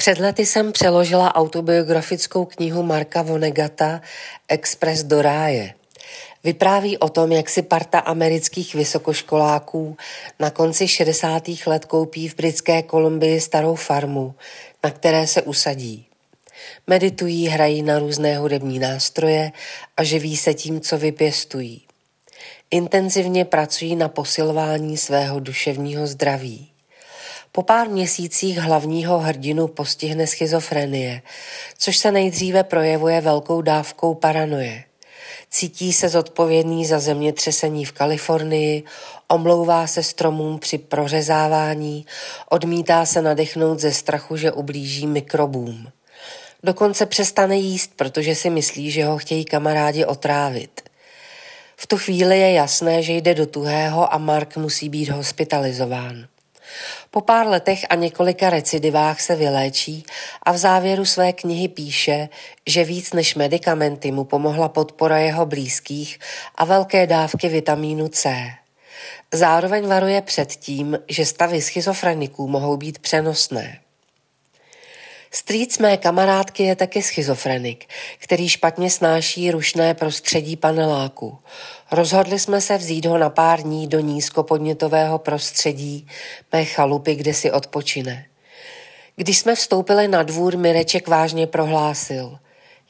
Před lety jsem přeložila autobiografickou knihu Marka Vonegata Express do ráje. Vypráví o tom, jak si parta amerických vysokoškoláků na konci 60. let koupí v britské Kolumbii starou farmu, na které se usadí. Meditují, hrají na různé hudební nástroje a živí se tím, co vypěstují. Intenzivně pracují na posilování svého duševního zdraví. Po pár měsících hlavního hrdinu postihne schizofrenie, což se nejdříve projevuje velkou dávkou paranoje. Cítí se zodpovědný za zemětřesení v Kalifornii, omlouvá se stromům při prořezávání, odmítá se nadechnout ze strachu, že ublíží mikrobům. Dokonce přestane jíst, protože si myslí, že ho chtějí kamarádi otrávit. V tu chvíli je jasné, že jde do tuhého a Mark musí být hospitalizován. Po pár letech a několika recidivách se vyléčí a v závěru své knihy píše, že víc než medicamenty mu pomohla podpora jeho blízkých a velké dávky vitamínu C. Zároveň varuje před tím, že stavy schizofreniků mohou být přenosné. Strýc mé kamarádky je taky schizofrenik, který špatně snáší rušné prostředí paneláku. Rozhodli jsme se vzít ho na pár dní do nízkopodnětového prostředí mé chalupy, kde si odpočine. Když jsme vstoupili na dvůr, Mireček vážně prohlásil.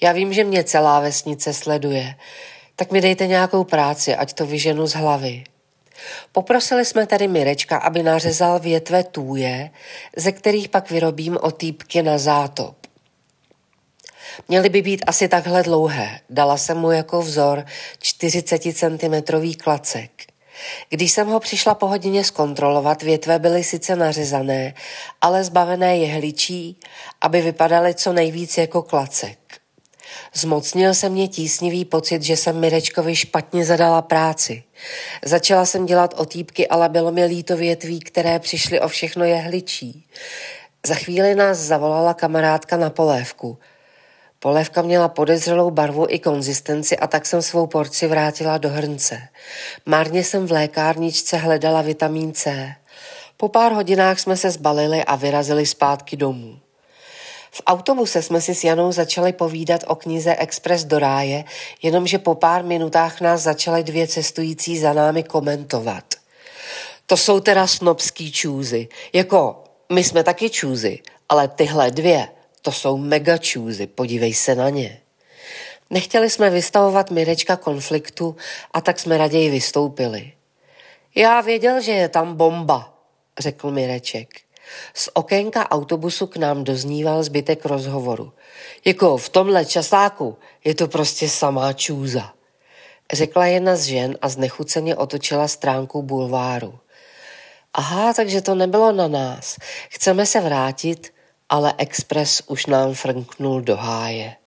Já vím, že mě celá vesnice sleduje, tak mi dejte nějakou práci, ať to vyženu z hlavy. Poprosili jsme tedy Mirečka, aby nařezal větve tůje, ze kterých pak vyrobím otýpky na zátop. Měly by být asi takhle dlouhé. Dala jsem mu jako vzor 40 cm klacek. Když jsem ho přišla po hodině zkontrolovat, větve byly sice nařezané, ale zbavené jehličí, aby vypadaly co nejvíc jako klacek. Zmocnil se mě tísnivý pocit, že jsem Mirečkovi špatně zadala práci. Začala jsem dělat otýpky, ale bylo mi líto větví, které přišly o všechno jehličí. Za chvíli nás zavolala kamarádka na polévku. Polévka měla podezřelou barvu i konzistenci a tak jsem svou porci vrátila do hrnce. Márně jsem v lékárničce hledala vitamin C. Po pár hodinách jsme se zbalili a vyrazili zpátky domů. V autobuse jsme si s Janou začali povídat o knize Express do ráje, jenomže po pár minutách nás začaly dvě cestující za námi komentovat. To jsou teda snobský čůzy. Jako, my jsme taky čůzy, ale tyhle dvě, to jsou mega čůzy, podívej se na ně. Nechtěli jsme vystavovat Mirečka konfliktu a tak jsme raději vystoupili. Já věděl, že je tam bomba, řekl Mireček. Z okénka autobusu k nám dozníval zbytek rozhovoru. Jako v tomhle časáku je to prostě samá čůza. Řekla jedna z žen a znechuceně otočila stránku bulváru. Aha, takže to nebylo na nás. Chceme se vrátit, ale Express už nám frnknul do háje.